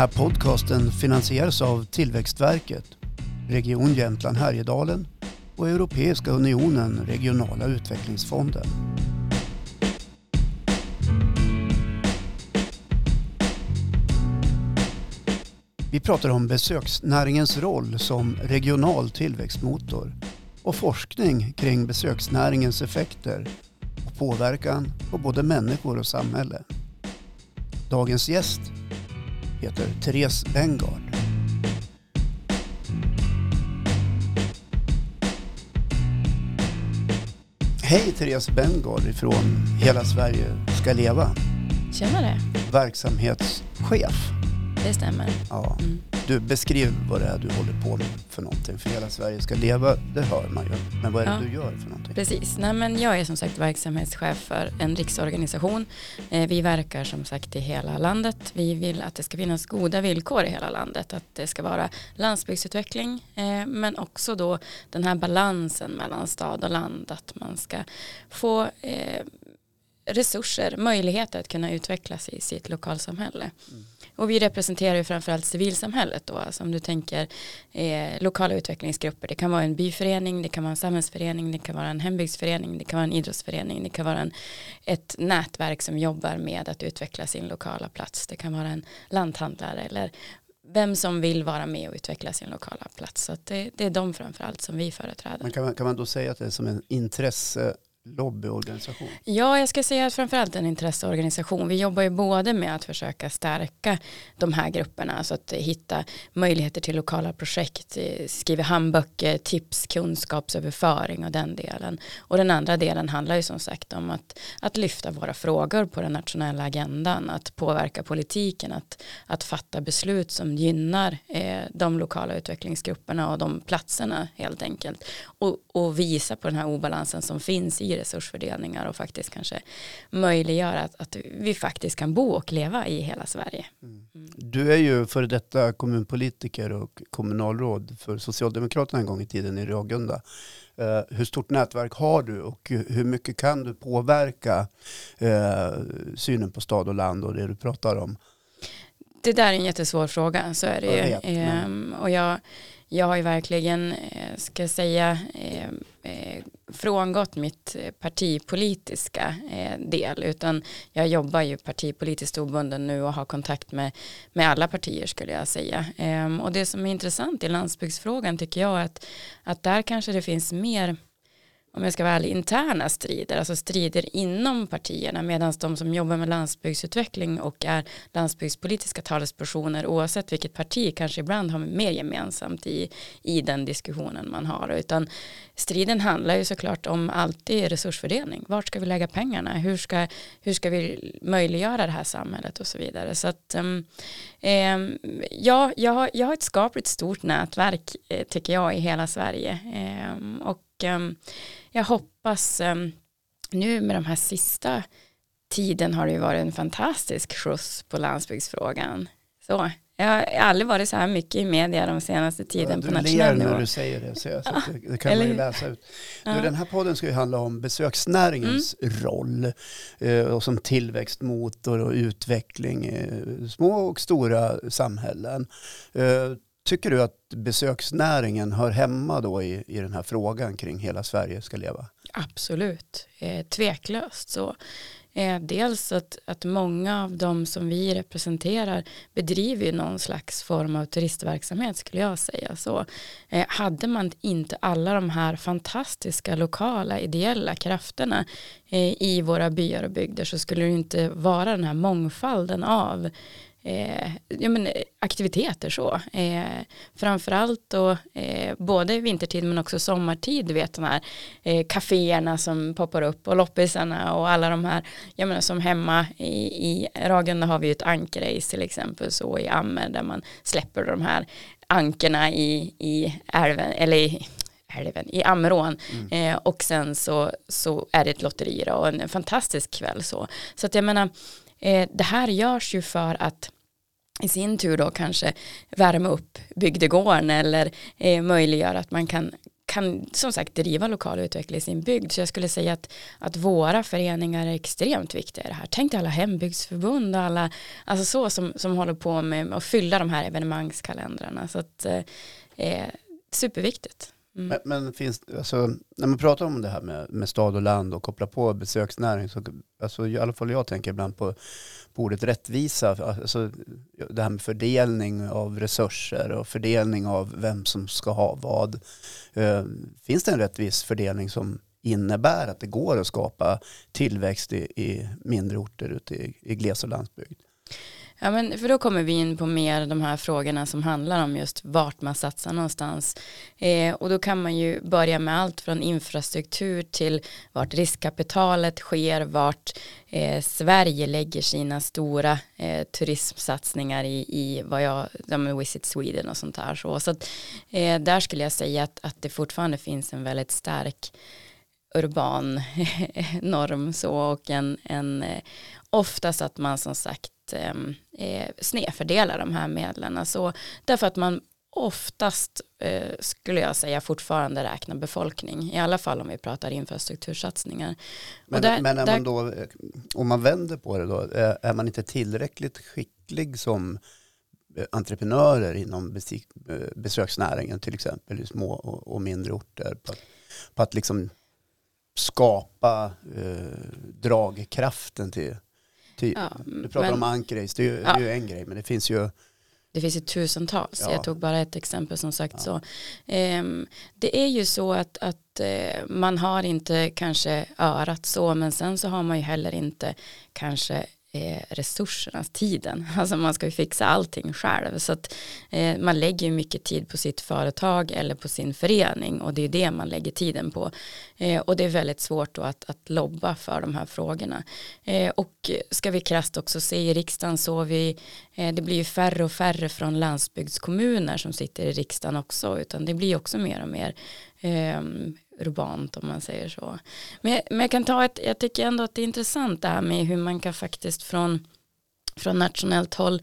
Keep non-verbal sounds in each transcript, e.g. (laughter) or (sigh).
här podcasten finansieras av Tillväxtverket, Region Jämtland Härjedalen och Europeiska Unionen Regionala Utvecklingsfonden. Vi pratar om besöksnäringens roll som regional tillväxtmotor och forskning kring besöksnäringens effekter och påverkan på både människor och samhälle. Dagens gäst heter Therese Bengard. Hej Therese Bengard ifrån Hela Sverige ska leva. Tjenare. Verksamhetschef. Det stämmer. Ja. Mm. Du, beskriv vad det är du håller på med för någonting. För hela Sverige ska leva, det hör man ju. Men vad är det ja. du gör för någonting? Precis. Nej, men jag är som sagt verksamhetschef för en riksorganisation. Eh, vi verkar som sagt i hela landet. Vi vill att det ska finnas goda villkor i hela landet. Att det ska vara landsbygdsutveckling eh, men också då den här balansen mellan stad och land. Att man ska få eh, resurser, möjligheter att kunna utvecklas i sitt lokalsamhälle. Mm. Och vi representerar ju framförallt civilsamhället då, alltså om du tänker eh, lokala utvecklingsgrupper. Det kan vara en byförening, det kan vara en samhällsförening, det kan vara en hembygdsförening, det kan vara en idrottsförening, det kan vara en, ett nätverk som jobbar med att utveckla sin lokala plats. Det kan vara en lanthandlare eller vem som vill vara med och utveckla sin lokala plats. Så det, det, är de framförallt som vi företräder. Men kan man, kan man då säga att det är som en intresse lobbyorganisation? Ja, jag ska säga att framförallt en intresseorganisation. Vi jobbar ju både med att försöka stärka de här grupperna, alltså att hitta möjligheter till lokala projekt, eh, skriva handböcker, tips, kunskapsöverföring och den delen. Och den andra delen handlar ju som sagt om att, att lyfta våra frågor på den nationella agendan, att påverka politiken, att, att fatta beslut som gynnar eh, de lokala utvecklingsgrupperna och de platserna helt enkelt. Och, och visa på den här obalansen som finns i resursfördelningar och faktiskt kanske möjliggöra att, att vi faktiskt kan bo och leva i hela Sverige. Mm. Du är ju före detta kommunpolitiker och kommunalråd för Socialdemokraterna en gång i tiden i Ragunda. Uh, hur stort nätverk har du och hur mycket kan du påverka uh, synen på stad och land och det du pratar om? Det där är en jättesvår fråga, så är det jag vet, ju. Um, och jag, jag har ju verkligen, eh, ska jag säga, eh, eh, frångått mitt partipolitiska del utan jag jobbar ju partipolitiskt obunden nu och har kontakt med, med alla partier skulle jag säga. Ehm, och det som är intressant i landsbygdsfrågan tycker jag är att, att där kanske det finns mer om jag ska vara ärlig, interna strider, alltså strider inom partierna, medan de som jobbar med landsbygdsutveckling och är landsbygdspolitiska talespersoner, oavsett vilket parti, kanske ibland har mer gemensamt i, i den diskussionen man har. Utan striden handlar ju såklart om alltid resursfördelning. Vart ska vi lägga pengarna? Hur ska, hur ska vi möjliggöra det här samhället och så vidare. Så att, um, um, ja, jag har, jag har ett skapligt stort nätverk, eh, tycker jag, i hela Sverige. Um, och jag hoppas um, nu med de här sista tiden har det ju varit en fantastisk skjuts på landsbygdsfrågan. Så jag har aldrig varit så här mycket i media de senaste tiden ja, på nationell nivå. Du ler när du säger det, så, jag, så det, det, kan Eller, man ju läsa ut. Ja. Nu, den här podden ska ju handla om besöksnäringens mm. roll eh, och som tillväxtmotor och utveckling i små och stora samhällen. Eh, Tycker du att besöksnäringen hör hemma då i, i den här frågan kring hela Sverige ska leva? Absolut, eh, tveklöst så. Eh, dels att, att många av de som vi representerar bedriver någon slags form av turistverksamhet skulle jag säga så. Eh, hade man inte alla de här fantastiska lokala ideella krafterna eh, i våra byar och bygder så skulle det inte vara den här mångfalden av eh, ja, men, aktiviteter så. Eh, framförallt då eh, både vintertid men också sommartid, du vet de här eh, kaféerna som poppar upp och loppisarna och alla de här, jag menar som hemma i, i Ragunda har vi ju ett ankrace till exempel så i Ammer där man släpper de här ankerna i, i älven, eller i, älven, i Ammerån mm. eh, och sen så, så är det ett lotteri då, och en fantastisk kväll så. Så att jag menar Eh, det här görs ju för att i sin tur då kanske värma upp bygdegården eller eh, möjliggöra att man kan kan som sagt driva lokal utveckling i sin bygd. Så jag skulle säga att, att våra föreningar är extremt viktiga i det här. Tänk dig alla hembygdsförbund och alla, alltså så som, som håller på med att fylla de här evenemangskalendrarna. Så att, eh, eh superviktigt. Mm. Men, men, finns alltså, när man pratar om det här med, med stad och land och kopplar på besöksnäring, så, alltså, i alla fall jag tänker ibland på, på ordet rättvisa, alltså, det här med fördelning av resurser och fördelning av vem som ska ha vad. Eh, finns det en rättvis fördelning som innebär att det går att skapa tillväxt i, i mindre orter ute i, i gles och landsbygd? Ja, men för då kommer vi in på mer de här frågorna som handlar om just vart man satsar någonstans. Eh, och då kan man ju börja med allt från infrastruktur till vart riskkapitalet sker, vart eh, Sverige lägger sina stora eh, turismsatsningar i, i vad jag, ja, med Visit Sweden och sånt här. Så, så att, eh, där skulle jag säga att, att det fortfarande finns en väldigt stark urban (laughs) norm så och en, en eh, oftast att man som sagt Ehm, eh, snedfördela de här medlen. Alltså, därför att man oftast eh, skulle jag säga fortfarande räknar befolkning. I alla fall om vi pratar infrastruktursatsningar. Men, där, men där, man då, om man vänder på det då, är man inte tillräckligt skicklig som eh, entreprenörer inom eh, besöksnäringen till exempel i små och, och mindre orter på att, på att liksom skapa eh, dragkraften till Ty, ja, du pratar men, om ankrace, det, ja. det är ju en grej, men det finns ju det finns ju tusentals, ja. jag tog bara ett exempel som sagt så. Um, det är ju så att, att uh, man har inte kanske örat så, men sen så har man ju heller inte kanske eh, resurserna, tiden. (laughs) Alltså man ska ju fixa allting själv. Så att eh, man lägger ju mycket tid på sitt företag eller på sin förening och det är det man lägger tiden på. Eh, och det är väldigt svårt då att, att lobba för de här frågorna. Eh, och ska vi krasst också se i riksdagen så vi, eh, det blir ju färre och färre från landsbygdskommuner som sitter i riksdagen också, utan det blir också mer och mer ehm, urbant om man säger så. Men, men jag kan ta ett, jag tycker ändå att det är intressant det här med hur man kan faktiskt från, från nationellt håll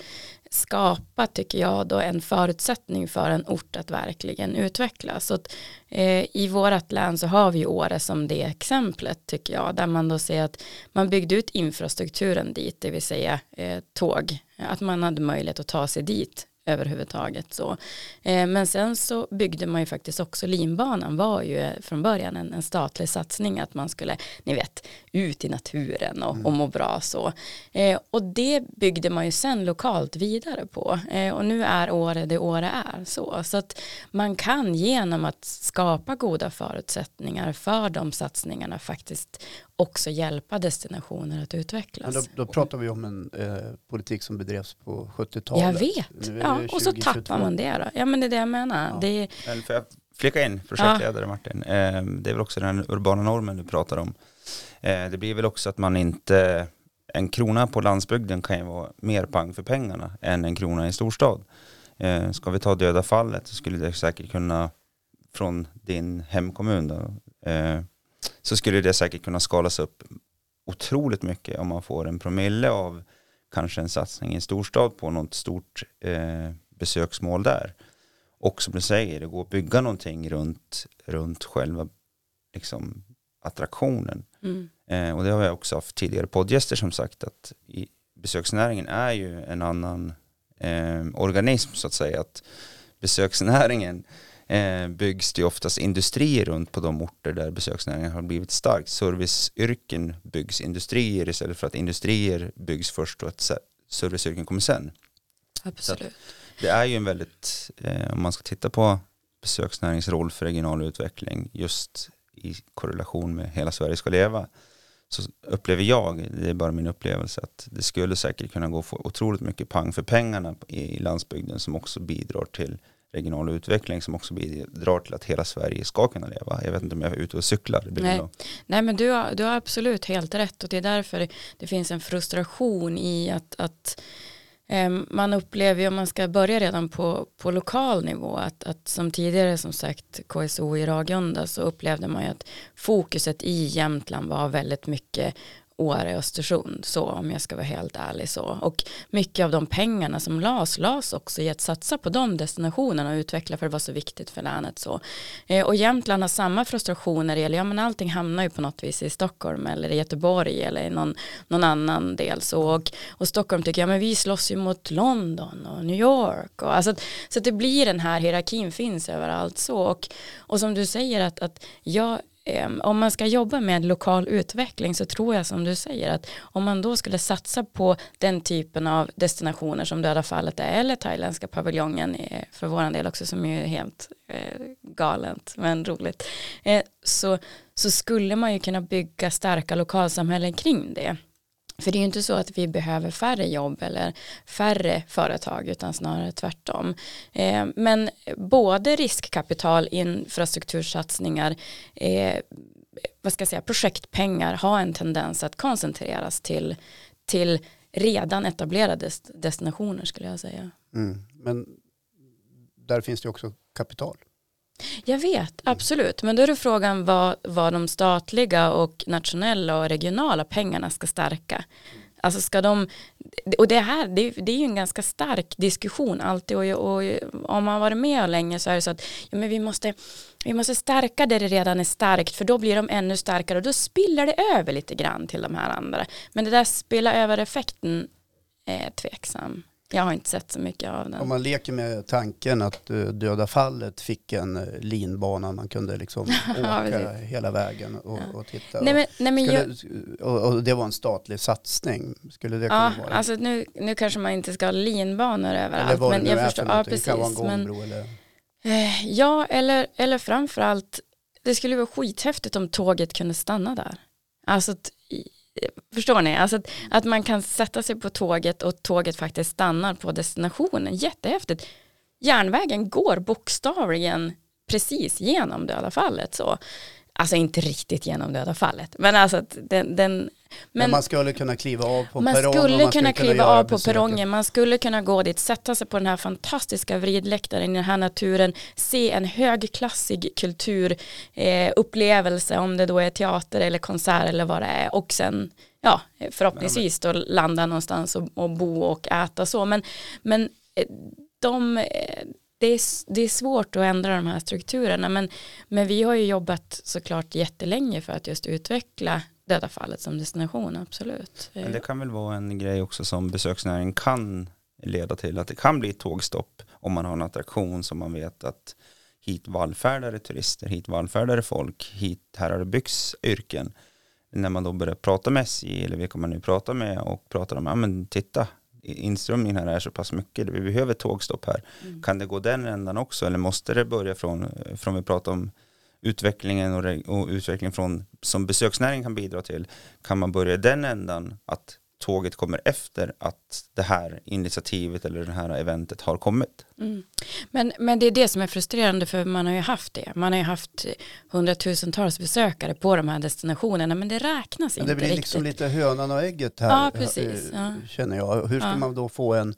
skapa, tycker jag, då en förutsättning för en ort att verkligen utvecklas. Så att, eh, I vårt län så har vi Åre som det exemplet, tycker jag, där man då ser att man byggde ut infrastrukturen dit, det vill säga eh, tåg, att man hade möjlighet att ta sig dit överhuvudtaget så. Eh, men sen så byggde man ju faktiskt också linbanan var ju från början en, en statlig satsning att man skulle, ni vet, ut i naturen och, mm. och må bra så. Eh, och det byggde man ju sen lokalt vidare på eh, och nu är Åre det Åre är så. Så att man kan genom att skapa goda förutsättningar för de satsningarna faktiskt också hjälpa destinationer att utvecklas. Men då, då pratar vi om en eh, politik som bedrevs på 70-talet. Jag vet, ja, och så tappar man det då. Ja men det är det jag menar. Ja. Det... Men får jag flika in, projektledare ja. Martin, eh, det är väl också den urbana normen du pratar om. Eh, det blir väl också att man inte, en krona på landsbygden kan ju vara mer pang för pengarna än en krona i en storstad. Eh, ska vi ta döda fallet så skulle det säkert kunna från din hemkommun då, eh, så skulle det säkert kunna skalas upp otroligt mycket om man får en promille av kanske en satsning i en storstad på något stort eh, besöksmål där. Och som du säger, det går att bygga någonting runt, runt själva liksom, attraktionen. Mm. Eh, och det har jag också haft tidigare poddgäster som sagt att i, besöksnäringen är ju en annan eh, organism så att säga. Att besöksnäringen eh, byggs det oftast industrier runt på de orter där besöksnäringen har blivit stark. Serviceyrken byggs industrier istället för att industrier byggs först och att serviceyrken kommer sen. Absolut. det är ju en väldigt, eh, om man ska titta på besöksnärings roll för regional utveckling just i korrelation med hela Sverige ska leva så upplever jag, det är bara min upplevelse, att det skulle säkert kunna gå för otroligt mycket pang för pengarna i landsbygden som också bidrar till regional utveckling som också bidrar till att hela Sverige ska kunna leva. Jag vet inte om jag är ute och cyklar. Nej. Nej, men du har, du har absolut helt rätt och det är därför det finns en frustration i att, att um, man upplever, om man ska börja redan på, på lokal nivå, att, att som tidigare som sagt KSO i Ragunda så upplevde man ju att fokuset i Jämtland var väldigt mycket Åre Östersund så om jag ska vara helt ärlig så. Och mycket av de pengarna som lades lades också i att satsa på de destinationerna och utveckla för det var så viktigt för länet så. Eh, och Jämtland har samma frustrationer gäller, ja men allting hamnar ju på något vis i Stockholm eller i Göteborg eller i någon, någon annan del så. Och, och Stockholm tycker ja men vi slåss ju mot London och New York och alltså så att det blir den här hierarkin finns överallt så. Och, och som du säger att, att jag Ehm, om man ska jobba med lokal utveckling så tror jag som du säger att om man då skulle satsa på den typen av destinationer som Döda fallet är eller thailändska paviljongen eh, för våran del också som är helt eh, galet men roligt eh, så, så skulle man ju kunna bygga starka lokalsamhällen kring det. För det är ju inte så att vi behöver färre jobb eller färre företag utan snarare tvärtom. Eh, men både riskkapital, infrastruktursatsningar, eh, vad ska jag säga, projektpengar har en tendens att koncentreras till, till redan etablerade destinationer skulle jag säga. Mm, men där finns det också kapital. Jag vet, absolut. Men då är det frågan vad, vad de statliga och nationella och regionala pengarna ska stärka. Alltså ska de, och det här, det, det är ju en ganska stark diskussion alltid och, och, om man varit med länge så är det så att ja, men vi, måste, vi måste stärka där det redan är starkt för då blir de ännu starkare och då spiller det över lite grann till de här andra. Men det där spilla över effekten är tveksam. Jag har inte sett så mycket av den. Om man leker med tanken att eh, Döda fallet fick en eh, linbana, man kunde liksom (laughs) åka hela vägen och, ja. och titta. Nej, men, nej, men skulle, jag... och, och, det var en statlig satsning. Skulle det kunna ja, vara? Alltså nu, nu kanske man inte ska ha linbanor överallt. men jag förstår, ja, precis. Det kan vara en gångbro eller? Eh, ja, eller, eller framförallt, det skulle vara skithäftigt om tåget kunde stanna där. Alltså Förstår ni? Alltså att, att, man kan sätta sig på tåget och tåget faktiskt stannar på destinationen. Jättehäftigt. Järnvägen går bokstavligen precis genom döda fallet. Så. Alltså inte riktigt genom döda fallet. Men alltså att den, den men, men, man skulle kunna kliva av på man perrongen. Skulle man skulle kunna kliva av på perrongen. Man skulle kunna gå dit, sätta sig på den här fantastiska vridläktaren i den här naturen, se en högklassig kulturupplevelse eh, om det då är teater eller konsert eller vad det är och sen ja, förhoppningsvis då landa någonstans och, och bo och äta så. Men, men eh, de eh, det är, det är svårt att ändra de här strukturerna men, men vi har ju jobbat såklart jättelänge för att just utveckla döda fallet som destination, absolut. Men det kan väl vara en grej också som besöksnäringen kan leda till att det kan bli tågstopp om man har en attraktion som man vet att hit vallfärdare turister, hit vallfärdare folk, hit här har det byggts yrken. När man då börjar prata med SJ eller vilka man nu pratar med och pratar om, ja men titta, inströmningen här är så pass mycket, vi behöver tågstopp här. Mm. Kan det gå den ändan också eller måste det börja från, från vi pratar om utvecklingen och, och utvecklingen från, som besöksnäringen kan bidra till, kan man börja den ändan att tåget kommer efter att det här initiativet eller det här eventet har kommit. Mm. Men, men det är det som är frustrerande för man har ju haft det. Man har ju haft hundratusentals besökare på de här destinationerna men det räknas men inte riktigt. Det blir liksom lite hönan och ägget här ja, precis. Ja. känner jag. Hur ska ja. man då få en,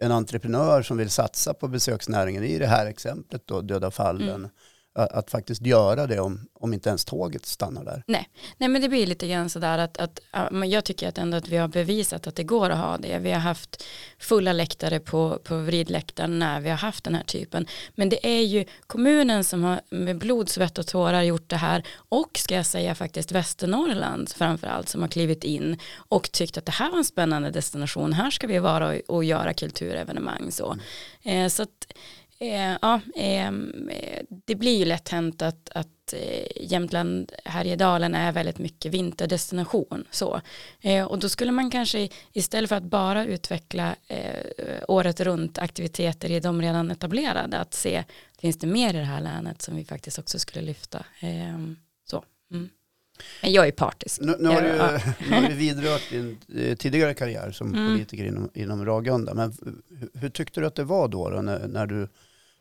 en entreprenör som vill satsa på besöksnäringen i det här exemplet då, Döda fallen mm att faktiskt göra det om, om inte ens tåget stannar där. Nej, Nej men det blir lite grann sådär att, att jag tycker att ändå att vi har bevisat att det går att ha det. Vi har haft fulla läktare på, på vridläktaren när vi har haft den här typen. Men det är ju kommunen som har med blod, svett och tårar gjort det här och ska jag säga faktiskt Västernorrland framförallt som har klivit in och tyckt att det här var en spännande destination. Här ska vi vara och, och göra kulturevenemang så. Mm. Eh, så att Eh, ja, ehm, eh, det blir ju lätt hänt att, att eh, Jämtland, Härjedalen är väldigt mycket vinterdestination. Så. Eh, och då skulle man kanske istället för att bara utveckla eh, året runt aktiviteter i de redan etablerade, att se finns det mer i det här länet som vi faktiskt också skulle lyfta. Eh, så. Mm. Men jag är partisk. Nu, nu, har, du, ja. (laughs) nu har du vidrört din eh, tidigare karriär som mm. politiker inom, inom Ragunda. Men hur, hur, tyckte du att det var då, då när, när, du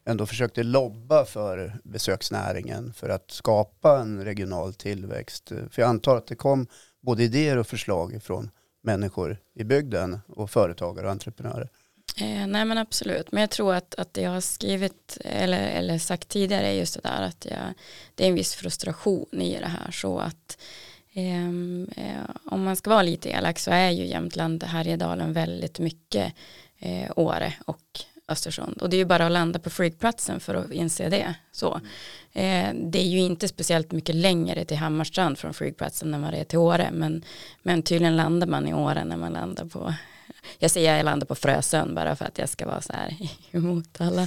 ändå försökte lobba för besöksnäringen för att skapa en regional tillväxt? För jag antar att det kom både idéer och förslag från människor i bygden och företagare och entreprenörer. Eh, nej men absolut, men jag tror att, att det jag har skrivit eller, eller sagt tidigare är just det där att jag, det är en viss frustration i det här så att ehm, eh, om man ska vara lite elak så är ju Jämtland, Härjedalen väldigt mycket eh, Åre och Östersund. Och det är ju bara att landa på flygplatsen för att inse det. Så. Eh, det är ju inte speciellt mycket längre till Hammarstrand från flygplatsen än vad det är till Åre. Men, men tydligen landar man i Åre när man landar på jag säger jag landar på Frösön bara för att jag ska vara så här (laughs) emot alla.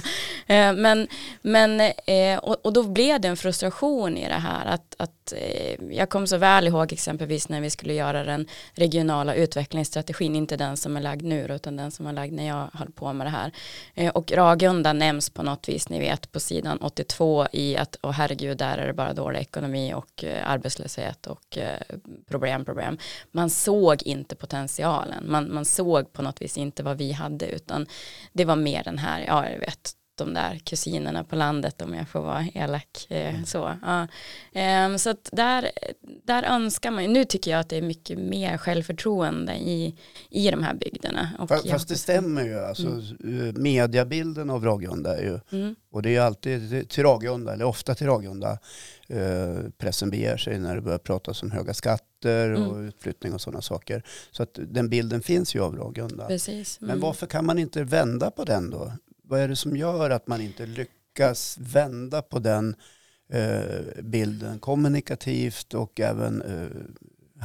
Eh, men, men eh, och, och, då blev det en frustration i det här att, att Eh, jag kom så väl ihåg exempelvis när vi skulle göra den regionala utvecklingsstrategin, inte den som är lagd nu utan den som var lagd när jag höll på med det här. Eh, och Ragunda nämns på något vis, ni vet på sidan 82 i att, och herregud, där är det bara dålig ekonomi och eh, arbetslöshet och problem, problem. Man såg inte potentialen, man, man såg på något vis inte vad vi hade utan det var mer den här, ja jag vet, de där kusinerna på landet om jag får vara elak. Eh, mm. Så, ja. Ehm, så att där, där önskar man ju, nu tycker jag att det är mycket mer självförtroende i, i de här bygderna. Och fast, fast det stämmer ju, alltså mm. Eh, mediabilden av Ragunda är ju, mm. och det är alltid till Ragunda, eller ofta till Ragunda, eh, pressen beger sig när det börjar pratas om höga skatter och mm. utflyttning och sådana saker. Så att den bilden finns ju av Ragunda. Precis. Men varför kan man inte vända på den då? Vad är det som gör att man inte lyckas vända på den eh, bilden kommunikativt och även eh,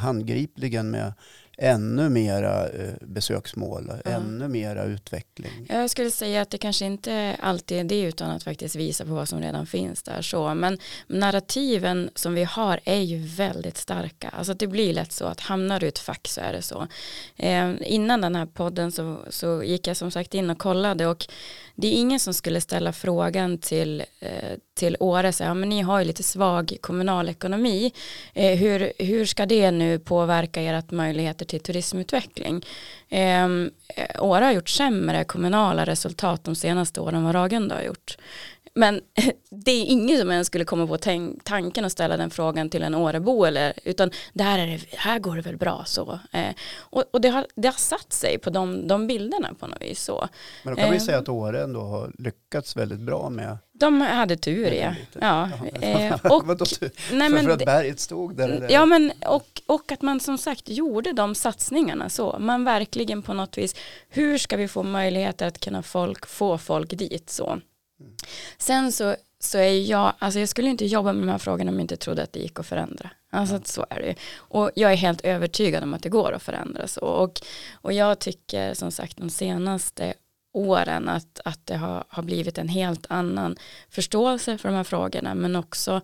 handgripligen med ännu mera eh, besöksmål, ja. ännu mera utveckling. Jag skulle säga att det kanske inte alltid är det utan att faktiskt visa på vad som redan finns där så. Men narrativen som vi har är ju väldigt starka. Alltså det blir lätt så att hamnar du i ett fack så är det så. Eh, innan den här podden så, så gick jag som sagt in och kollade och det är ingen som skulle ställa frågan till, eh, till Åre, så, ja, men ni har ju lite svag kommunal ekonomi, eh, hur, hur ska det nu påverka ert möjligheter till turismutveckling? Ehm, eh, Åre har gjort sämre kommunala resultat de senaste åren vad Ragunda har gjort. Men (laughs) det är ingen som ens skulle komma på tanken att ställa den frågan till en Årebo eller utan där, är det, här går det väl bra så. Eh, och, och det, har, det har satt sig på de, de bilderna på något vis så. Men då kan eh, vi säga att Åre ändå har lyckats väldigt bra med de hade tur ja. ja. Eh, (laughs) och, nej, men, för att berget stod där? Eller? Ja men och, och att man som sagt gjorde de satsningarna så. Man verkligen på något vis, hur ska vi få möjligheter att kunna folk, få folk dit så. Sen så, så är jag, alltså jag skulle inte jobba med de här frågorna om jag inte trodde att det gick att förändra. Alltså att så är det Och jag är helt övertygad om att det går att förändra så. Och, och jag tycker som sagt de senaste åren att, att det har, har blivit en helt annan förståelse för de här frågorna men också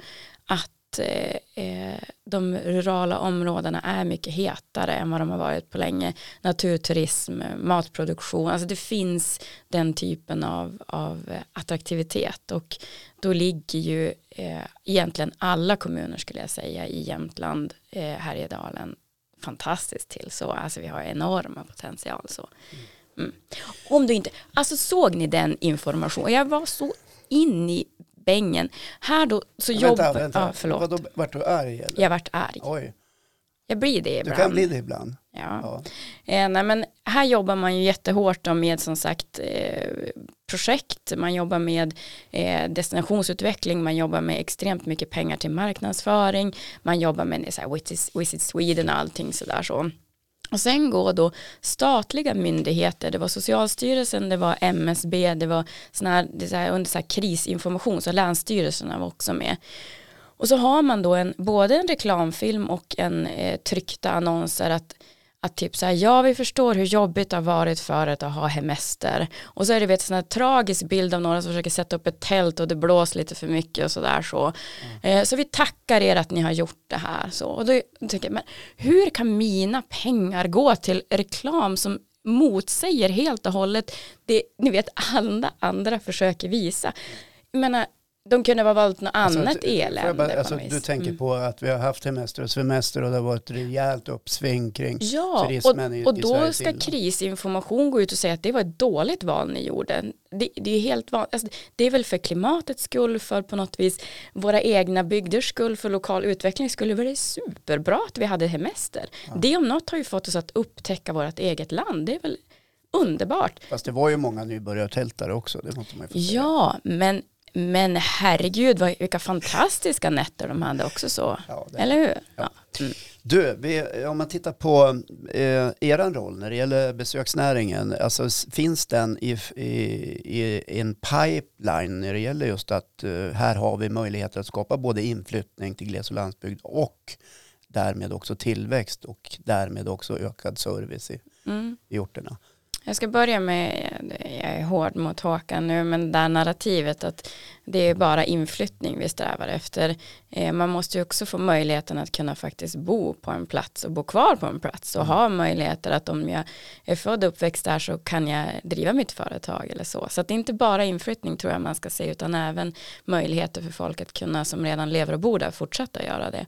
att eh, eh, de rurala områdena är mycket hetare än vad de har varit på länge. Naturturism, matproduktion, alltså det finns den typen av, av attraktivitet och då ligger ju eh, egentligen alla kommuner skulle jag säga i Jämtland, eh, Härjedalen fantastiskt till så, alltså vi har enorma potential så. Mm. Om du inte, alltså såg ni den informationen, jag var så in i bängen. Här då så jobbar... Vänta, vänta. Ja, förlåt. Vadå, vart du arg eller? Jag vart arg. Oj. Jag blir det ibland. Du kan bli det ibland. Ja. ja. Eh, nej, men här jobbar man ju jättehårt med som sagt eh, projekt, man jobbar med eh, destinationsutveckling, man jobbar med extremt mycket pengar till marknadsföring, man jobbar med så här, Visit Sweden och allting sådär så. Och sen går då statliga myndigheter, det var Socialstyrelsen, det var MSB, det var såna här, det så här, under så här krisinformation, så länsstyrelserna var också med. Och så har man då en, både en reklamfilm och en eh, tryckta annonser att att typ så här, ja vi förstår hur jobbigt det har varit för att ha hemester och så är det en sån här tragisk bild av några som försöker sätta upp ett tält och det blåser lite för mycket och sådär så. Mm. Eh, så vi tackar er att ni har gjort det här så. Och då tänker jag, men hur kan mina pengar gå till reklam som motsäger helt och hållet det ni vet alla andra försöker visa. Jag menar, de kunde ha valt något alltså, annat elände. Bara, alltså, du tänker mm. på att vi har haft hemester och semester och det har varit rejält uppsving kring ja, turismen och, i, och då ska krisinformation gå ut och säga att det var ett dåligt val ni gjorde. Det, det är helt vanligt. Alltså, det är väl för klimatets skull, för på något vis våra egna bygders skull, för lokal utveckling skulle det vara superbra att vi hade hemester. Ja. Det om något har ju fått oss att upptäcka vårt eget land. Det är väl underbart. Fast det var ju många nybörjartältare också, det måste man ju. Ja, men Men herregud, vad, vilka fantastiska nätter de hade också så. Ja, Eller hur? Ja. Mm. Du, vi, om man tittar på eh, er roll när det gäller besöksnäringen, alltså finns den i, i, i en pipeline när det gäller just att eh, här har vi möjligheter att skapa både inflyttning till gles och landsbygd och därmed också tillväxt och därmed också ökad service i, mm. i orterna? Jag ska börja med, jag är hård mot Håkan nu, men det där narrativet att det är bara inflyttning vi strävar efter. Eh, man måste ju också få möjligheten att kunna faktiskt bo på en plats och bo kvar på en plats och ha möjligheter att om jag är född och uppväxt där så kan jag driva mitt företag eller så. Så att det är inte bara inflyttning tror jag man ska se utan även möjligheter för folk att kunna som redan lever och bor där fortsätta göra det.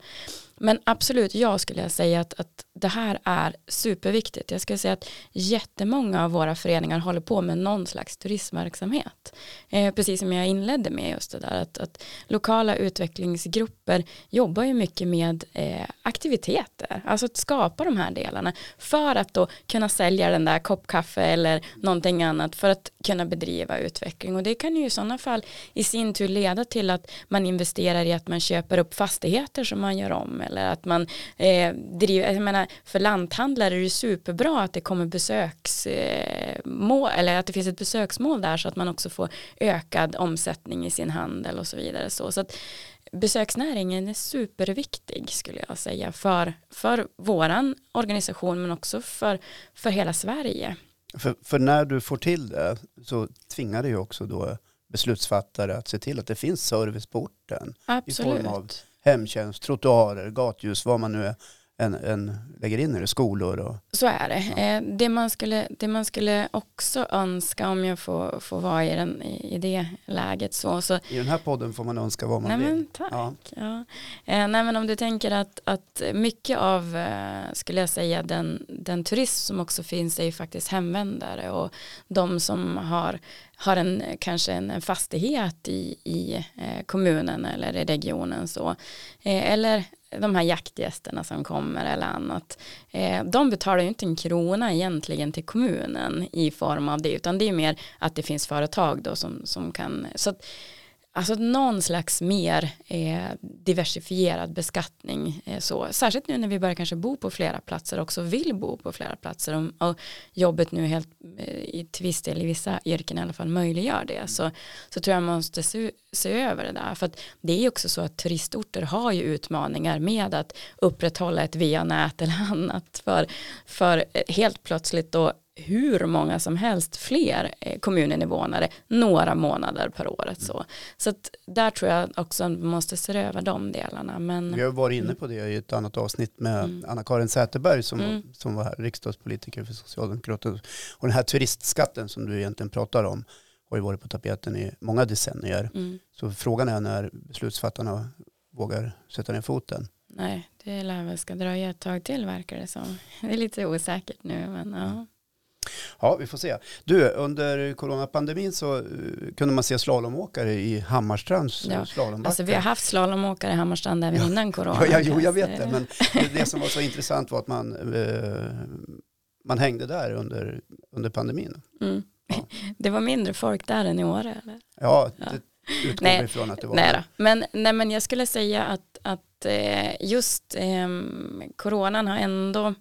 Men absolut, jag skulle säga att, att det här är superviktigt. Jag skulle säga att jättemånga av våra föreningar håller på med någon slags turismverksamhet. Eh, precis som jag inledde med just det där att, att lokala utvecklingsgrupper jobbar ju mycket med eh, aktiviteter, alltså att skapa de här delarna för att då kunna sälja den där kopp kaffe eller någonting annat för att kunna bedriva utveckling. Och det kan ju i sådana fall i sin tur leda till att man investerar i att man köper upp fastigheter som man gör om eller att man eh, driver, jag menar för lanthandlare är det superbra att det kommer besöksmål eh, eller att det finns ett besöksmål där så att man också får ökad omsättning i sin handel och så vidare så, så att besöksnäringen är superviktig skulle jag säga för, för våran organisation men också för, för hela Sverige. För, för när du får till det så tvingar det ju också då beslutsfattare att se till att det finns service på orten. Absolut. I form av hemtjänst, trottoarer, gatljus, vad man nu är en, en lägger in i det, skolor och... Så är det. Ja. Eh, det, man skulle, det man skulle också önska om jag får, får vara i, den, i det läget så, så... I den här podden får man önska vad man nej, vill. Men, tack. Ja. Ja. Eh, nej men om du tänker att, att mycket av, eh, skulle jag säga, den, den turism som också finns är ju faktiskt hemvändare och de som har har en, kanske en fastighet i, i kommunen eller i regionen så. eller de här jaktgästerna som kommer eller annat, eh, de betalar ju inte en krona egentligen till kommunen i form av det, utan det är mer att det finns företag då som, som kan, så att Alltså någon slags mer eh, diversifierad beskattning. Eh, så. Särskilt nu när vi börjar kanske bo på flera platser också vill bo på flera platser och, och jobbet nu helt eh, i till viss del i vissa yrken i alla fall möjliggör det. Så, så tror jag man måste se, se över det där. För att det är ju också så att turistorter har ju utmaningar med att upprätthålla ett VA-nät eller (laughs) annat. För, för eh, helt plötsligt då hur många som helst fler eh, kommuninvånare några månader per år. Så, så att där tror jag också att man måste se över de delarna. Men, Vi har varit inne på det i ett annat avsnitt med mm. Anna-Karin Säterberg som, mm. som var riksdagspolitiker för Socialdemokraterna. Och den här turistskatten som du egentligen pratar om har ju varit på tapeten i många decennier. Mm. Så frågan är när beslutsfattarna vågar sätta ner foten. Nej, det lär väl ska dröja ett tag till verkar det som. Det är lite osäkert nu men ja. Ja, vi får se. Du, under coronapandemin så uh, kunde man se slalomåkare i Hammarstrands ja. slalombacke. Alltså vi har haft slalomåkare i Hammarstrand även ja. innan corona. Ja, jo, jag vet det, men det som var så intressant var att man, uh, man hängde där under, under pandemin. Mm. Ja. (laughs) Det var mindre folk där än i år eller? Ja, det utgår nej, ifrån att det var nej, men, nej, men jag skulle säga att, att eh, just eh, coronan har ändå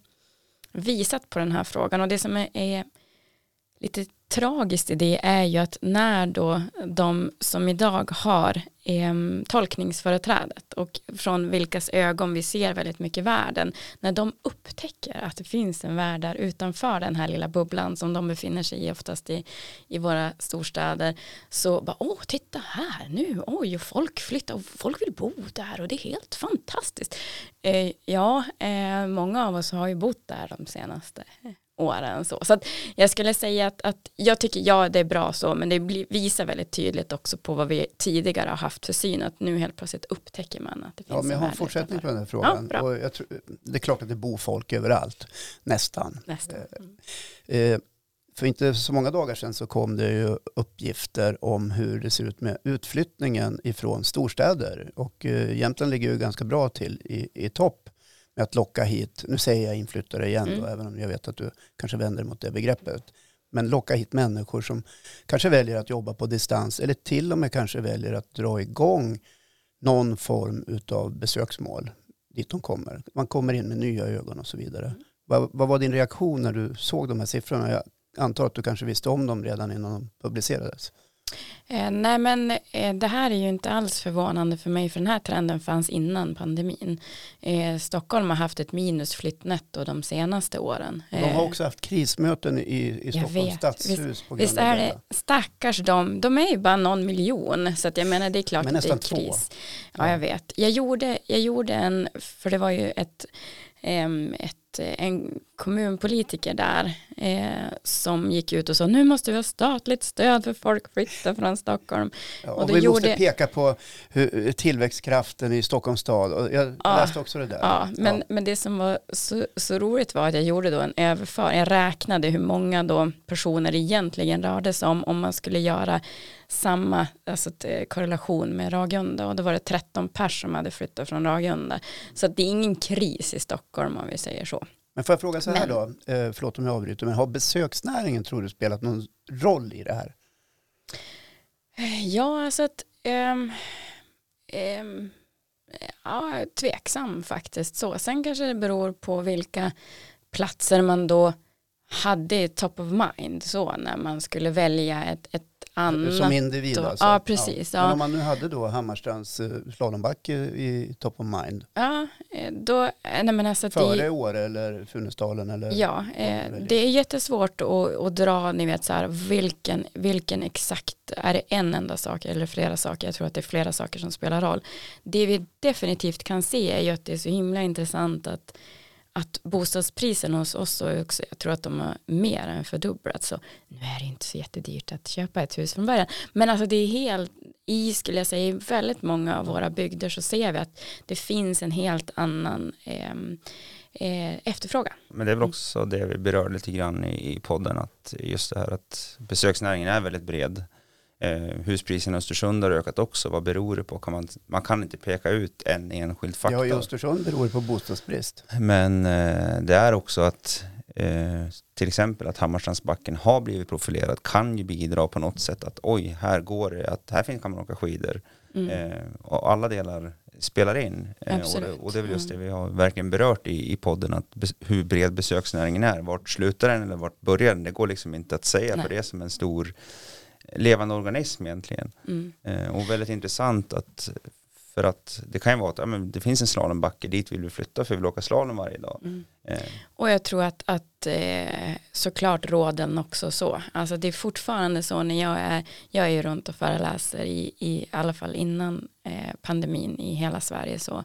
visat på den här frågan. Och det som är, är lite tragiskt i det är ju att när då de som idag har eh, tolkningsföreträdet och från vilkas ögon vi ser väldigt mycket världen, när de upptäcker att det finns en värld där utanför den här lilla bubblan som de befinner sig i oftast i, i våra storstäder, så bara, åh, titta här nu, oj, och folk flyttar och folk vill bo där och det är helt fantastiskt. Eh, ja, eh, många av oss har ju bott där de senaste åren. Så, så att jag skulle säga att, att jag tycker ja det är bra så men det blir, visar väldigt tydligt också på vad vi tidigare har haft för syn att nu helt plötsligt upptäcker man att det finns Ja men jag har en fortsättning på den här frågan. Ja, och jag tror, det är klart att det bor folk överallt, nästan. nästan. Eh, eh, för inte så många dagar sedan så kom det ju uppgifter om hur det ser ut med utflyttningen ifrån storstäder. Och eh, Jämtland ligger ju ganska bra till i, i topp med att locka hit, nu säger jag inflyttare igen mm. då, även om jag vet att du kanske vänder mot det begreppet. men locka hit människor som kanske väljer att jobba på distans eller till och med kanske väljer att dra igång någon form av besöksmål dit de kommer. Man kommer in med nya ögon och så vidare. Mm. Vad, vad, var din reaktion när du såg de här siffrorna? Jag antar att du kanske visste om dem redan innan de publicerades. Eh, nej men eh, det här är ju inte alls förvånande för mig för den här trenden fanns innan pandemin. Eh, Stockholm har haft ett minus flyttnetto de senaste åren. De har också haft krismöten i, i Stockholms stadshus. Visst, på grund visst är det, stackars de, de är ju bara någon miljon så att jag menar det är klart att det är kris. Två. Ja, jag vet. Jag gjorde, jag gjorde en, för det var ju ett, ett en kommunpolitiker där eh, som gick ut och sa nu måste vi ha statligt stöd för folk flyttar från Stockholm. Ja, och, och vi gjorde... måste peka på hur, tillväxtkraften i Stockholms stad. Och jag ja, läste också det där. Ja, men, ja. men det som var så, så, roligt var att jag gjorde då en överföring. Jag räknade hur många då personer egentligen rörde sig om om man skulle göra samma alltså, eh, korrelation med Ragunda och då var det 13 pers som hade flyttat från Ragunda. Så det är ingen kris i Stockholm om vi säger så. Men får jag fråga så här men, då, eh, förlåt om jag avbryter, men har besöksnäringen tror du spelat någon roll i det här? Ja, alltså att um, um, ja, tveksam faktiskt så. Sen kanske det beror på vilka platser man då hade top of mind så när man skulle välja ett, ett annat. Som individ då, alltså? Ja, precis. Ja. Men om man nu hade då Hammarstrands eh, slalombacke i top of mind? Ja, eh, då, eh, nej men alltså Före det, Åre eller Funäsdalen? Eller ja, eh, det är jättesvårt att, att dra, ni vet så här, vilken, vilken exakt, är det en enda sak eller flera saker? Jag tror att det är flera saker som spelar roll. Det vi definitivt kan se är ju att det är så himla intressant att att bostadspriserna hos oss också, jag tror att de har mer än fördubblats. Så nu är det inte så jättedyrt att köpa ett hus från början. Men alltså det är helt, i skulle jag säga, i väldigt många av våra bygder så ser vi att det finns en helt annan eh, eh, efterfrågan. Men det är väl också det vi berörde lite grann i, i podden, att just det här att besöksnäringen är väldigt bred. Eh, huspriserna i Östersund har ökat också. Vad beror det på? Kan man, man kan inte peka ut en enskild faktor. Ja, i Östersund beror det på bostadsbrist. Men eh, det är också att eh, till exempel att Hammarstrandsbacken har blivit profilerad kan ju bidra på något sätt att oj, här går det, att här kan man åka skidor. Mm. Eh, och alla delar spelar in. Eh, och, det, och, det är väl just det vi har verkligen berört i, i podden, att bes, hur bred besöksnäringen är. Vart slutar den eller vart börjar den? Det går liksom inte att säga, Nej. för det är som en stor levande organism egentligen. Mm. Eh, och väldigt intressant att för att det kan ju vara att ja, men det finns en slalombacke, dit vill vi flytta för vi vill åka slalom varje dag. Mm. Eh. Och jag tror att, att eh, såklart råden också så. Alltså det är fortfarande så när jag är, jag är ju runt och föreläser i, i alla fall innan eh, pandemin i hela Sverige så.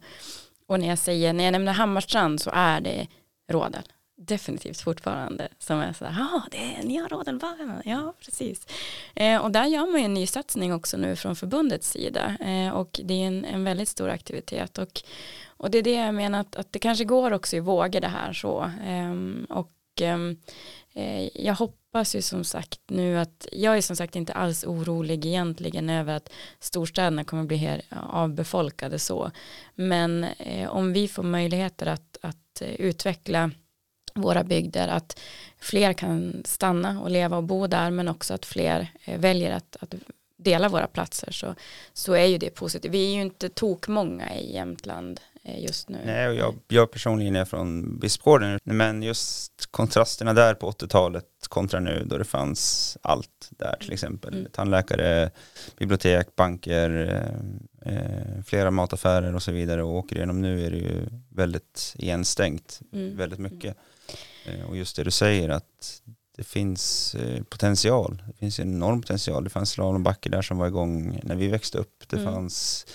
Och när jag säger, när jag nämner Hammarstrand så är det råden definitivt fortfarande som är så här, ja det är nya Rådenbanan, ja precis. Eh, och där gör man ju en ny satsning också nu från förbundets sida. Eh, och det är en, en väldigt stor aktivitet. Och, och det är det jag menar att, att det kanske går också i vågor det här så. Eh, och ehm, eh, jag hoppas ju som sagt nu att jag är som sagt inte alls orolig egentligen över att storstäderna kommer bli här avbefolkade så. Men eh, om vi får möjligheter att, att eh, utveckla våra bygder att fler kan stanna och leva och bo där men också att fler eh, väljer att, att dela våra platser så, så är ju det positivt. Vi är ju inte tokmånga i Jämtland eh, just nu. Nej, och jag, jag personligen är från Bispgården men just kontrasterna där på 80-talet kontra nu då det fanns allt där till exempel. Mm. Tandläkare, bibliotek, banker, eh, eh, flera mataffärer och så vidare och åker igenom nu är det ju väldigt igenstängt, mm. väldigt mycket. Eh, och just det du säger att det finns eh, potential. Det finns en enorm potential. Det fanns slalombacke där som var igång när vi växte upp. Det mm. fanns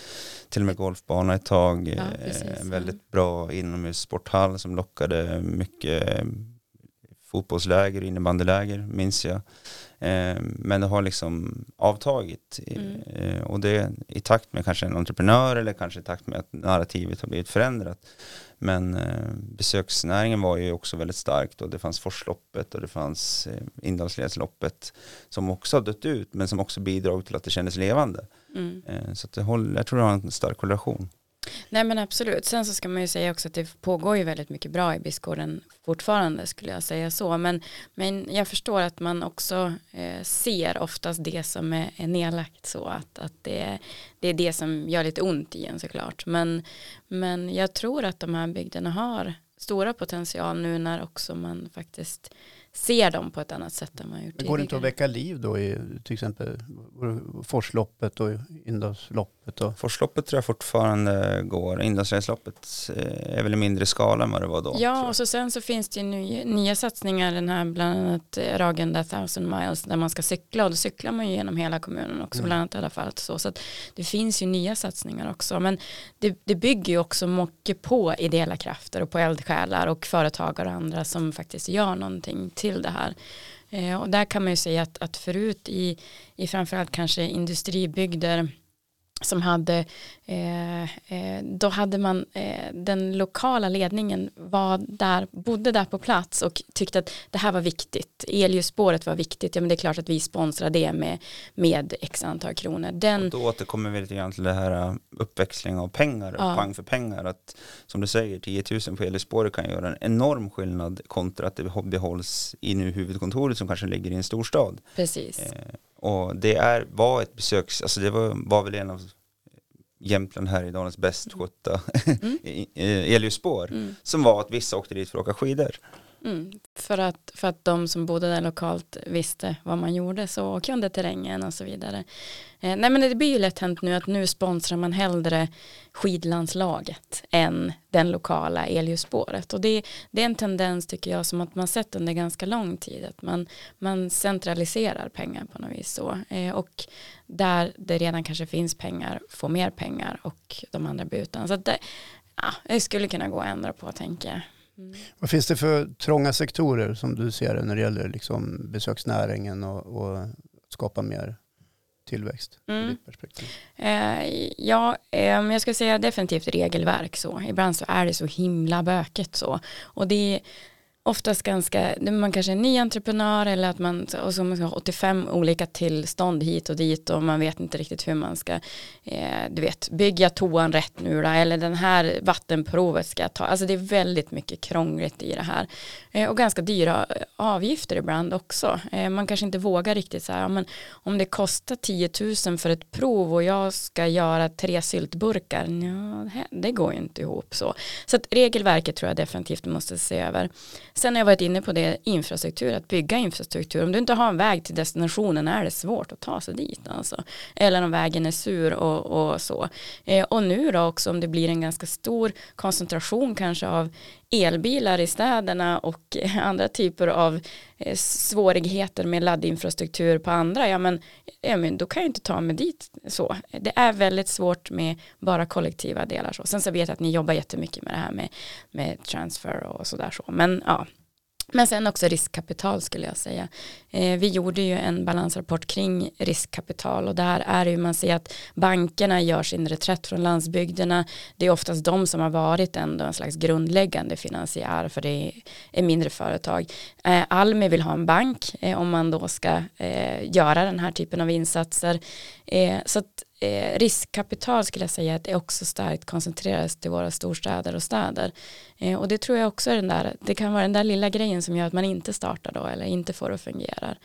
till och med golfbana ett tag. Ja, eh, en väldigt bra inomhussporthall som lockade mycket fotbollsläger, innebandyläger minns jag. Men det har liksom avtagit. Mm. Och det i takt med kanske en entreprenör eller kanske i takt med att narrativet har blivit förändrat. Men eh, besöksnäringen var ju också väldigt starkt och det fanns Forsloppet och det fanns eh, Indalsledsloppet som också har dött ut men som också bidrog till att det kändes levande. Mm. Eh, så det håller, jag tror det har en stark korrelation. Nej men absolut, sen så ska man ju säga också att det pågår ju väldigt mycket bra i Biskåren fortfarande skulle jag säga så. Men, men jag förstår att man också eh, ser oftast det som är, är nedlagt så att, att det, det är det som gör lite ont i en såklart. Men, men jag tror att de här bygderna har stora potential nu när också man faktiskt ser dem på ett annat sätt än man gjort tidigare. Går det inte att väcka liv då i till exempel Forsloppet och Indalsloppet? Och... Forsloppet tror jag fortfarande går. Indalsloppet eh, är väl i mindre skala än vad det var då. Ja, och så sen så finns det ju nya, nya satsningar, den här bland annat eh, Ragenda thousand miles där man ska cykla och då cyklar man ju genom hela kommunen också, mm. bland annat i alla fall. Så, så att det finns ju nya satsningar också, men det, det bygger ju också mycket på ideella krafter och på eldsjälar och företagare och andra som faktiskt gör någonting till det här. Eh, och där kan man ju säga att, att förut i, i framförallt kanske industribygder som hade, då hade man, eh, den lokala ledningen var där, bodde där på plats och tyckte att det här var viktigt, elljusspåret var viktigt, ja men det är klart att vi sponsrar det med, med x antal kronor. Den, och då återkommer vi lite grann till det här uppväxling av pengar, ja. pang för pengar, att som du säger 10 000 på elljusspåret kan göra en enorm skillnad kontra att det behålls i nu huvudkontoret som kanske ligger i en storstad. Precis. Eh, och det är, var ett besöks, alltså det var, var väl en av Jämtland Härjedalens bäst skötta mm. (laughs) elljusspår mm. som var att vissa åkte dit för att åka skidor. Mm, för, att, för att de som bodde där lokalt visste vad man gjorde så och kunde terrängen och så vidare. Eh, nej men det blir ju lätt hänt nu att nu sponsrar man hellre skidlandslaget än den lokala elljusspåret och det, det är en tendens tycker jag som att man sett under ganska lång tid att man, man centraliserar pengar på något vis så eh, och där det redan kanske finns pengar får mer pengar och de andra blir utan så att det, ja, det skulle kunna gå att ändra på tänker jag. Mm. Vad finns det för trånga sektorer som du ser det när det gäller liksom besöksnäringen och, och skapa mer tillväxt? Mm. Eh, ja, eh, jag ska säga definitivt regelverk så. Ibland så är det så himla böket så. Och det, oftast ganska, man kanske är ny entreprenör eller att man, och så man ska ha 85 olika tillstånd hit och dit och man vet inte riktigt hur man ska, eh, du vet, bygga toan rätt nu då, eller den här vattenprovet ska jag ta, alltså det är väldigt mycket krångligt i det här. Eh, och ganska dyra eh, avgifter ibland också. Eh, man kanske inte vågar riktigt så här, ja, men om det kostar 10 000 för ett prov och jag ska göra tre syltburkar, ja, det går ju inte ihop så. Så att regelverket tror jag definitivt måste se över. Sen har jag varit inne på det, infrastruktur, att bygga infrastruktur. Om du inte har en väg till destinationen är det svårt att ta sig dit. Alltså. Eller om vägen är sur och, och så. Eh, och nu då också om det blir en ganska stor koncentration kanske av elbilar i städerna och (laughs) andra typer av eh, svårigheter med laddinfrastruktur på andra, ja men, ja men då kan jag inte ta mig dit så. Det är väldigt svårt med bara kollektiva delar så. Sen så vet jag att ni jobbar jättemycket med det här med, med transfer och sådär så. Men ja, men sen också riskkapital skulle jag säga. Eh, vi gjorde ju en balansrapport kring riskkapital och där är det ju man ser att bankerna gör sin reträtt från landsbygderna. Det är oftast de som har varit ändå en slags grundläggande finansiär för det är mindre företag. Eh, Almi vill ha en bank eh, om man då ska eh, göra den här typen av insatser. Eh, så att eh, riskkapital skulle jag säga att är också starkt koncentreras till våra storstäder och städer. Eh, och det tror jag också är den där, det kan vara den där lilla grejen som gör att man inte startar då eller inte får det att fungera.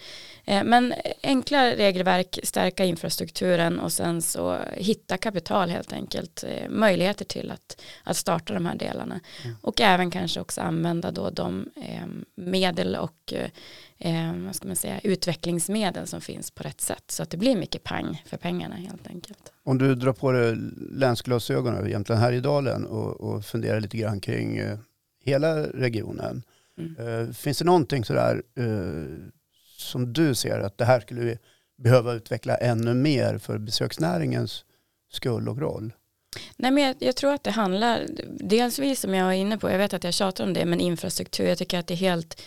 Eh, men enkla regelverk, stärka infrastrukturen och sen så hitta kapital helt enkelt, eh, möjligheter till att, att starta de här delarna. Mm. Och även kanske också använda då de eh, medel och eh, vad ska man säga, utvecklingsmedel som finns på rätt sätt. Så att det blir mycket pang för pengarna helt enkelt. Om du drar på dig länsglasögon över Jämtland Härjedalen och, och funderar lite grann kring eh, hela regionen. Mm. Eh, finns det någonting sådär eh, som du ser att det här skulle vi behöva utveckla ännu mer för besöksnäringens skull och roll? Nej, men jag, jag, tror att det handlar, dels som jag var inne på, jag vet att jag tjatar om det, men infrastruktur, jag tycker att det är helt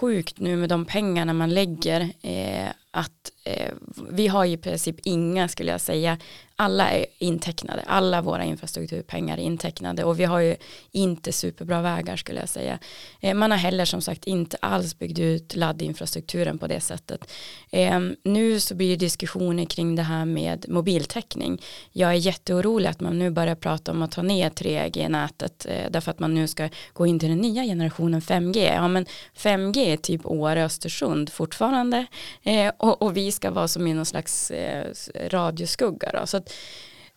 sjukt nu med de pengarna man lägger eh, att eh, vi har i princip inga, skulle jag säga, alla är intecknade, alla våra infrastrukturpengar är intecknade och vi har ju inte superbra vägar skulle jag säga. Eh, man har heller som sagt inte alls byggt ut laddinfrastrukturen på det sättet. Eh, nu så blir diskussioner kring det här med mobiltäckning. Jag är jätteorolig att man nu börjar prata om att ta ner 3G-nätet eh, därför att man nu ska gå in till den nya generationen 5G. Ja men 5G är typ Åre Östersund fortfarande eh, och, och, vi ska vara som i någon slags eh, radioskugga då. Så att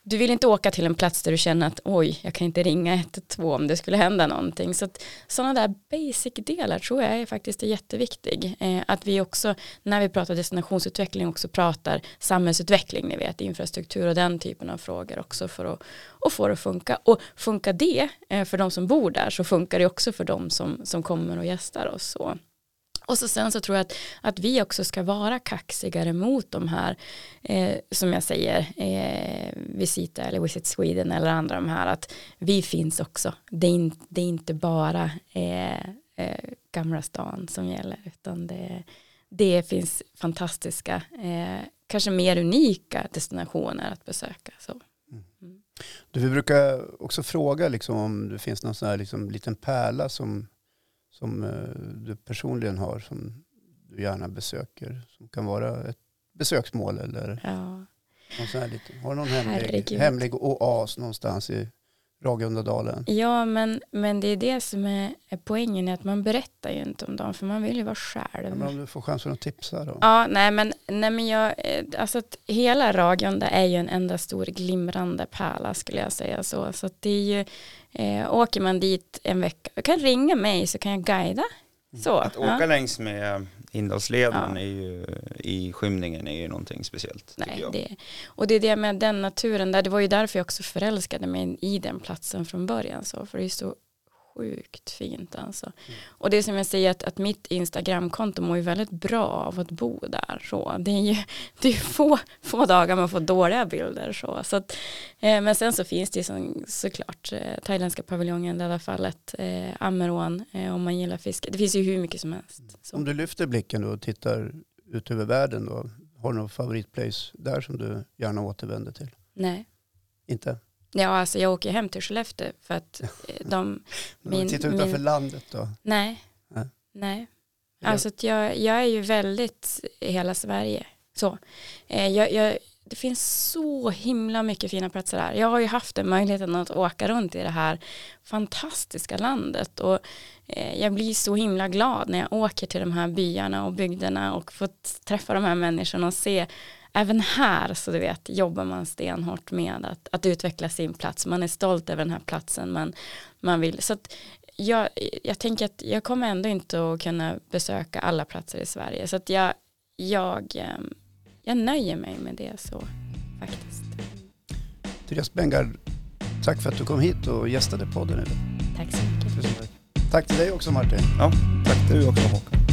du vill inte åka till en plats där du känner att oj, jag kan inte ringa 112 om det skulle hända någonting. Så att sådana där basic-delar tror jag är faktiskt är jätteviktig. Eh, att vi också, när vi pratar destinationsutveckling, också pratar samhällsutveckling, ni vet, infrastruktur och den typen av frågor också för att och få det att funka. Och funkar det eh, för de som bor där så funkar det också för de som, som kommer och gästar oss. Så. Och så sen så tror jag att, att vi också ska vara kaxigare mot de här, eh, som jag säger, eh, Visita eller Visit Sweden eller andra de här, att vi finns också. Det är, in, det är inte bara eh, eh, Gamla stan som gäller, utan det, det finns fantastiska, eh, kanske mer unika destinationer att besöka. Så. Mm. Du, vi brukar också fråga liksom, om det finns någon sån här liksom, liten pärla som som eh, du personligen har som du gärna besöker? Som kan vara ett besöksmål eller ja. någon sån här lite, har du någon hemlig, hemlig oas någonstans i Ragundadalen? Ja, men, men det är det som är, är poängen, att man berättar ju inte om dem, för man vill ju vara själv. Ja, men om du får chansen att tipsa då? Ja, nej men, nej, men jag, eh, alltså att hela Ragunda är ju en enda stor glimrande pärla skulle jag säga så, så att det är ju Eh, åker man dit en vecka, du kan ringa mig så kan jag guida. Mm. Så, att åka ja. längs med Indalsleden ja. är ju, i skymningen är ju någonting speciellt. Nej, det, och det är det med den naturen där, det var ju därför jag också förälskade mig i den platsen från början. Så, för det är så sjukt fint alltså. Mm. Och det som jag säger att, att mitt Instagramkonto mår ju väldigt bra av att bo där. Så. Det är ju (laughs) det är få, få dagar man får dåliga bilder. Så. så att, eh, men sen så finns det ju som, såklart eh, thailändska paviljongen, i alla fallet, eh, Ammerån eh, om man gillar fiske. Det finns ju hur mycket som helst. Så. Om du lyfter blicken och tittar ut över världen då, har du någon favoritplace där som du gärna återvänder till? Nej. Inte? Ja, alltså jag åker hem till Skellefteå för att eh, (laughs) de... min, tittar utanför min, landet då? Nej, nej. nej. Alltså att jag, jag är ju väldigt i hela Sverige. Så. Eh, jag, jag, det finns så himla mycket fina platser där. Jag har ju haft den möjligheten att åka runt i det här fantastiska landet och eh, jag blir så himla glad när jag åker till de här byarna och bygderna och får träffa de här människorna och se även här så du vet jobbar man stenhårt med att, att utveckla sin plats. Man är stolt över den här platsen man, man vill. Så att jag, jag tänker att jag kommer ändå inte att kunna besöka alla platser i Sverige. Så att jag, jag, ehm, jag nöjer mig med det så faktiskt. Therese Bengard, tack för att du kom hit och gästade podden idag. Tack så mycket. Tack till dig också Martin. Ja, tack till dig också Håkan.